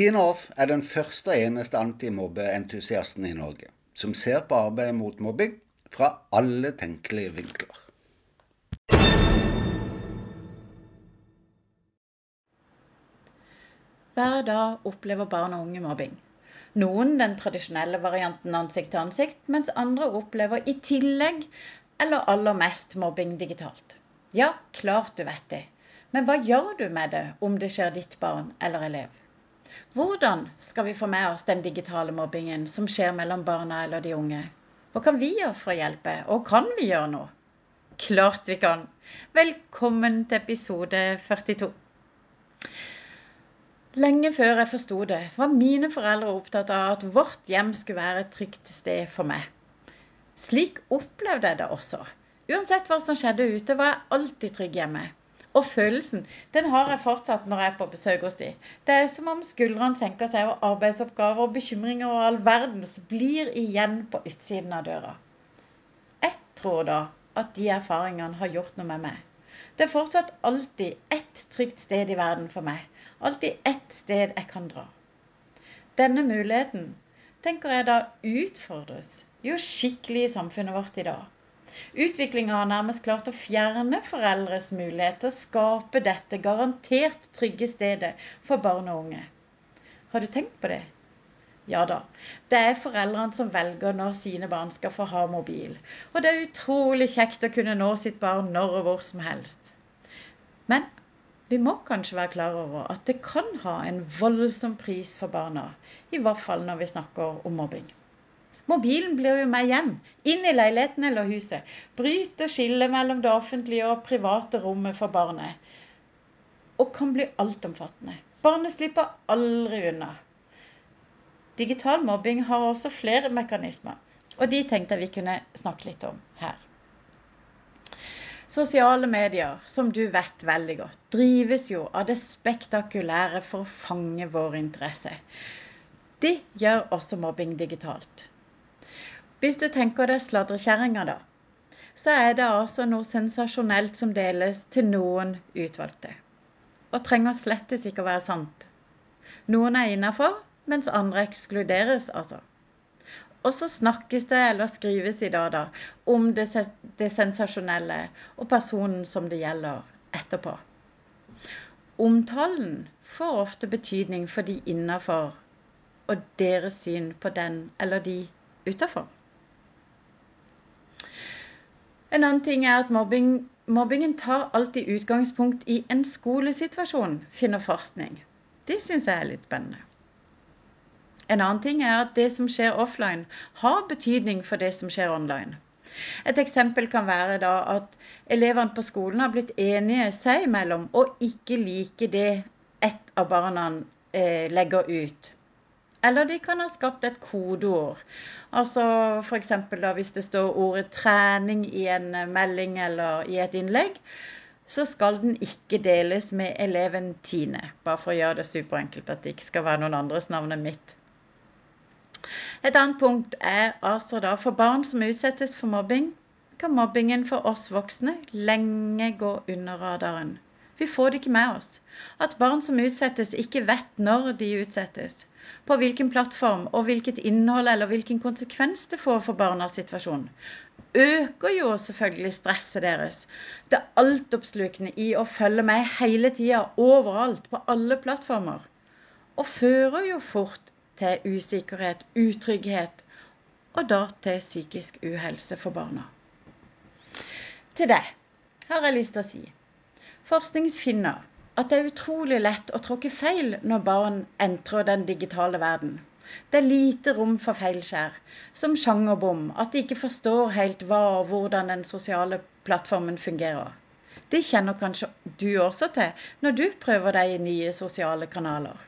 Tina Off er den første og eneste antimobbeentusiasten i Norge som ser på arbeidet mot mobbing fra alle tenkelige vinkler. Hver dag opplever barn og unge mobbing. Noen den tradisjonelle varianten ansikt til ansikt, mens andre opplever i tillegg eller aller mest mobbing digitalt. Ja, klart du vet det. Men hva gjør du med det om det skjer ditt barn eller elev? Hvordan skal vi få med oss den digitale mobbingen som skjer mellom barna eller de unge? Hva kan vi gjøre for å hjelpe, og kan vi gjøre noe? Klart vi kan! Velkommen til episode 42. Lenge før jeg forsto det, var mine foreldre opptatt av at vårt hjem skulle være et trygt sted for meg. Slik opplevde jeg det også. Uansett hva som skjedde ute, var jeg alltid trygg hjemme. Og følelsen den har jeg fortsatt når jeg er på besøk hos de. Det er som om skuldrene senker seg, og arbeidsoppgaver og bekymringer og all verdens blir igjen på utsiden av døra. Jeg tror da at de erfaringene har gjort noe med meg. Det er fortsatt alltid ett trygt sted i verden for meg. Alltid ett sted jeg kan dra. Denne muligheten tenker jeg da utfordres jo skikkelig i samfunnet vårt i dag. Utviklinga har nærmest klart å fjerne foreldres mulighet til å skape dette garantert trygge stedet for barn og unge. Har du tenkt på det? Ja da, det er foreldrene som velger når sine barn skal få ha mobil. Og det er utrolig kjekt å kunne nå sitt barn når og hvor som helst. Men vi må kanskje være klar over at det kan ha en voldsom pris for barna. I hvert fall når vi snakker om mobbing. Mobilen blir jo med hjem, inn i leiligheten eller huset. Bryter skillet mellom det offentlige og private rommet for barnet. Og kan bli altomfattende. Barnet slipper aldri unna. Digital mobbing har også flere mekanismer, og de tenkte jeg vi kunne snakke litt om her. Sosiale medier, som du vet veldig godt, drives jo av det spektakulære for å fange vår interesse. De gjør også mobbing digitalt. Hvis du tenker deg sladrekjerringa, da, så er det altså noe sensasjonelt som deles til noen utvalgte. Og trenger slettes ikke å være sant. Noen er innafor, mens andre ekskluderes, altså. Og så snakkes det eller skrives i dag da, om det, det sensasjonelle og personen som det gjelder, etterpå. Omtalen får ofte betydning for de innafor og deres syn på den eller de utafor. En annen ting er at mobbing, mobbingen tar alltid utgangspunkt i en skolesituasjon, finner forskning. Det syns jeg er litt spennende. En annen ting er at det som skjer offline, har betydning for det som skjer online. Et eksempel kan være da at elevene på skolen har blitt enige seg imellom og ikke like det ett av barna eh, legger ut. Eller de kan ha skapt et kodeord. Altså f.eks. hvis det står ordet 'trening' i en eh, melding eller i et innlegg, så skal den ikke deles med eleven Tine. Bare for å gjøre det superenkelt, at det ikke skal være noen andres navn enn mitt. Et annet punkt er altså da for barn som utsettes for mobbing, kan mobbingen for oss voksne lenge gå under radaren. Vi får det ikke med oss. At barn som utsettes, ikke vet når de utsettes på hvilken plattform og hvilket innhold eller hvilken konsekvens det får for barnas situasjon, øker jo selvfølgelig stresset deres. Det altoppslukende i å følge med hele tida, overalt, på alle plattformer. Og fører jo fort til usikkerhet, utrygghet, og da til psykisk uhelse for barna. Til det har jeg lyst til å si forskning finner at det er utrolig lett å tråkke feil når barn entrer den digitale verden. Det er lite rom for feilskjær, som sjangerbom, at de ikke forstår helt hva og hvordan den sosiale plattformen fungerer. Det kjenner kanskje du også til når du prøver deg i nye sosiale kanaler.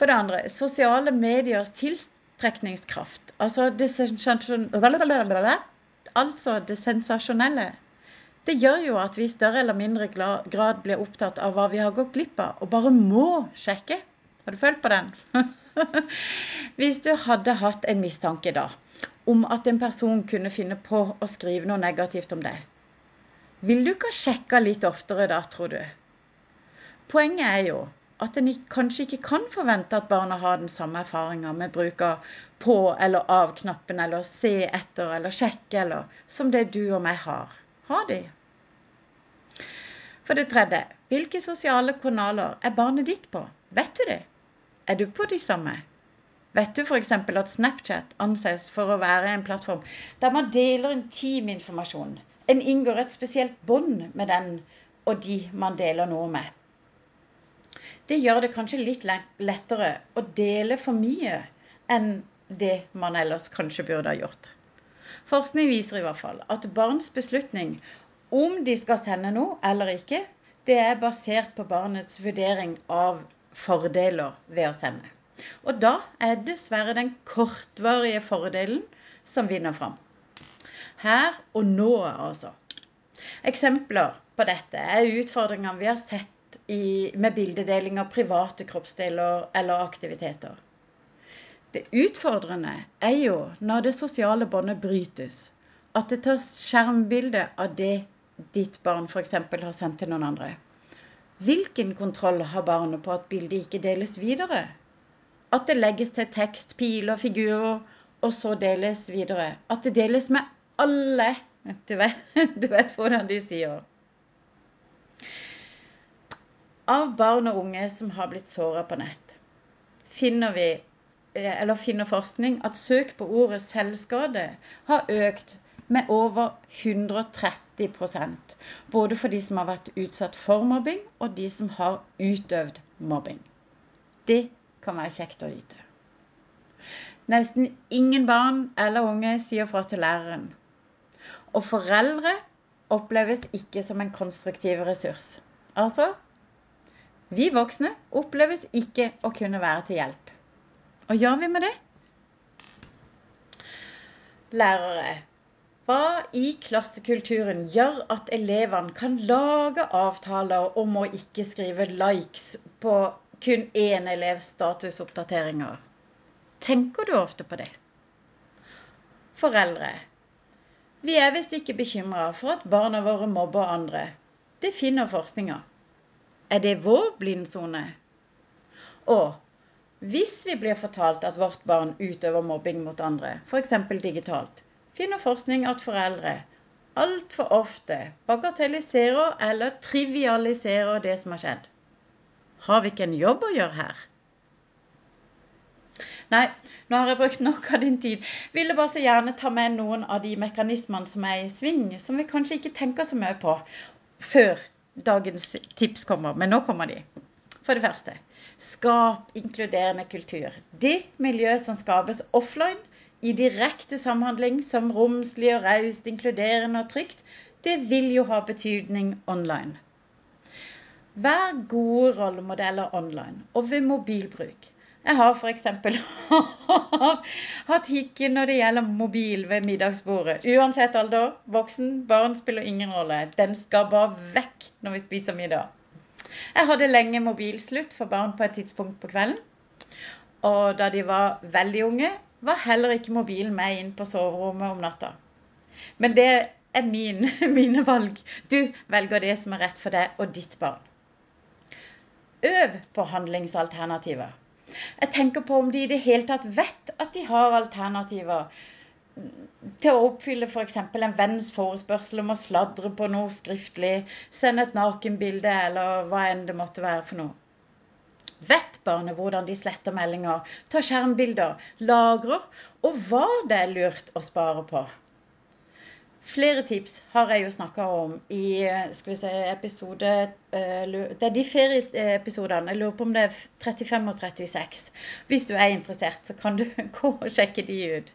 For det andre, sosiale mediers tiltrekningskraft, altså det, altså det sensasjonelle, det gjør jo at vi i større eller mindre grad blir opptatt av hva vi har gått glipp av, og bare må sjekke. Har du følt på den? Hvis du hadde hatt en mistanke da om at en person kunne finne på å skrive noe negativt om deg, vil du ikke ha sjekka litt oftere da, tror du? Poenget er jo at en kanskje ikke kan forvente at barna har den samme erfaringa med bruk av på- eller av-knappen, eller se etter eller sjekke, eller som det du og meg har. Har de? For det tredje, hvilke sosiale kanaler er barnet ditt på? Vet du det? Er du på de samme? Vet du f.eks. at Snapchat anses for å være en plattform der man deler intim informasjon? En inngår et spesielt bånd med den og de man deler noe med. Det gjør det kanskje litt lettere å dele for mye enn det man ellers kanskje burde ha gjort. Forskning viser i hvert fall at barns beslutning om de skal sende noe eller ikke, det er basert på barnets vurdering av fordeler ved å sende. Og da er dessverre den kortvarige fordelen som vinner fram. Her og nå, altså. Eksempler på dette er utfordringene vi har sett i, med bildedeling av private kroppsdeler eller aktiviteter. Det utfordrende er jo når det sosiale båndet brytes. At det tas skjermbilde av det ditt barn f.eks. har sendt til noen andre. Hvilken kontroll har barnet på at bildet ikke deles videre? At det legges til tekst, piler, figurer, og så deles videre. At det deles med alle du vet, du vet hvordan de sier. Av barn og unge som har blitt såra på nett, finner vi eller finner forskning at søk på ordet selvskade har økt med over 130% Både for de som har vært utsatt for mobbing, og de som har utøvd mobbing. Det kan være kjekt å vite. Nesten ingen barn eller unge sier fra til læreren. Og foreldre oppleves ikke som en konstruktiv ressurs. Altså vi voksne oppleves ikke å kunne være til hjelp. Og gjør vi med det? Lærere, hva i klassekulturen gjør at elevene kan lage avtaler om å ikke skrive likes på kun én elevs statusoppdateringer? Tenker du ofte på det? Foreldre, vi er visst ikke bekymra for at barna våre mobber andre. Det finner forskninga. Er det vår blindsone? Og hvis vi blir fortalt at vårt barn utøver mobbing mot andre, f.eks. digitalt, finner forskning at foreldre altfor ofte bagatelliserer eller trivialiserer det som har skjedd. Har vi ikke en jobb å gjøre her? Nei, nå har jeg brukt nok av din tid. Ville bare så gjerne ta med noen av de mekanismene som er i sving, som vi kanskje ikke tenker så mye på før dagens tips kommer. Men nå kommer de. For det første, skap inkluderende kultur. Det miljøet som skapes offline, i direkte samhandling som romslig og raust, inkluderende og trygt, det vil jo ha betydning online. Vær gode rollemodeller online og ved mobilbruk. Jeg har f.eks. hatt hikken når det gjelder mobil ved middagsbordet. Uansett alder, voksen, barn spiller ingen rolle. Den skal bare vekk når vi spiser middag. Jeg hadde lenge mobilslutt for barn på et tidspunkt på kvelden. Og da de var veldig unge, var heller ikke mobilen med inn på soverommet om natta. Men det er min, mine valg. Du velger det som er rett for deg og ditt barn. Øv på handlingsalternativer. Jeg tenker på om de i det hele tatt vet at de har alternativer til å oppfylle f.eks. en venns forespørsel om å sladre på noe skriftlig, sende et nakenbilde eller hva enn det måtte være for noe. Vet barnet hvordan de sletter meldinger, tar skjermbilder, lagrer, og hva det er lurt å spare på? Flere tips har jeg jo snakka om i skal vi se, episode eh, Det er de ferieepisodene. Jeg lurer på om det er 35 og 36. Hvis du er interessert, så kan du gå og sjekke de ut.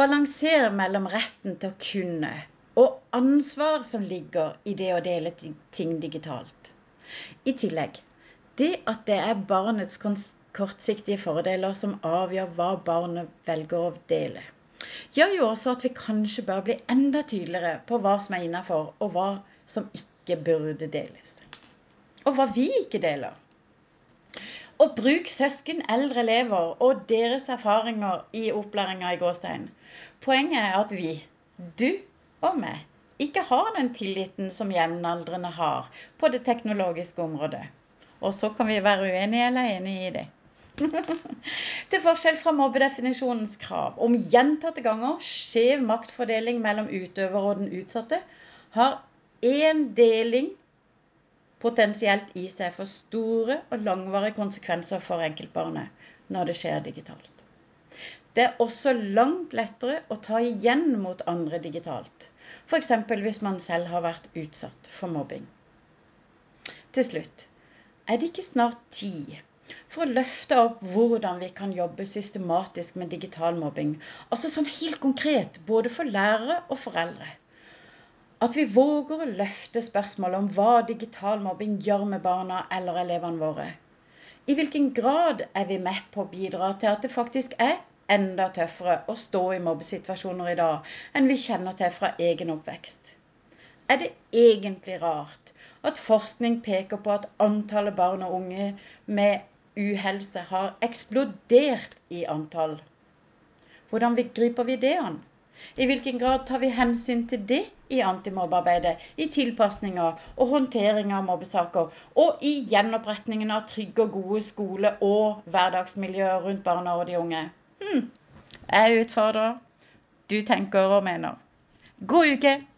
Balansere mellom retten til å kunne og ansvar som ligger i det å dele ting digitalt. I tillegg det at det er barnets kortsiktige fordeler som avgjør hva barnet velger å dele gjør jo også at vi kanskje bør bli enda tydeligere på hva som er innafor, og hva som ikke burde deles. Og hva vi ikke deler. Og bruk søsken, eldre elever og deres erfaringer i opplæringa i gåstein. Poenget er at vi, du og meg, ikke har den tilliten som jevnaldrende har på det teknologiske området. Og så kan vi være uenige eller enige i det. Til forskjell fra mobbedefinisjonens krav om gjentatte ganger skjev maktfordeling mellom utøver og den utsatte, har én deling potensielt i seg for store og langvarige konsekvenser for enkeltbarnet når det skjer digitalt. Det er også langt lettere å ta igjen mot andre digitalt. F.eks. hvis man selv har vært utsatt for mobbing. Til slutt er det ikke snart tid for å løfte opp hvordan vi kan jobbe systematisk med digital mobbing. Altså sånn helt konkret, både for lærere og foreldre. At vi våger å løfte spørsmålet om hva digital mobbing gjør med barna eller elevene våre. I hvilken grad er vi med på å bidra til at det faktisk er enda tøffere å stå i mobbesituasjoner i dag enn vi kjenner til fra egen oppvekst? Er det egentlig rart at forskning peker på at antallet barn og unge med uhelse har eksplodert i antall. Hvordan griper vi det an? I hvilken grad tar vi hensyn til det i antimobbearbeidet, i tilpasninger og håndtering av mobbesaker, og i gjenopprettingen av trygge og gode skole- og hverdagsmiljøer rundt barna og de unge? Hm. Jeg utfordrer. Du tenker og mener. God uke!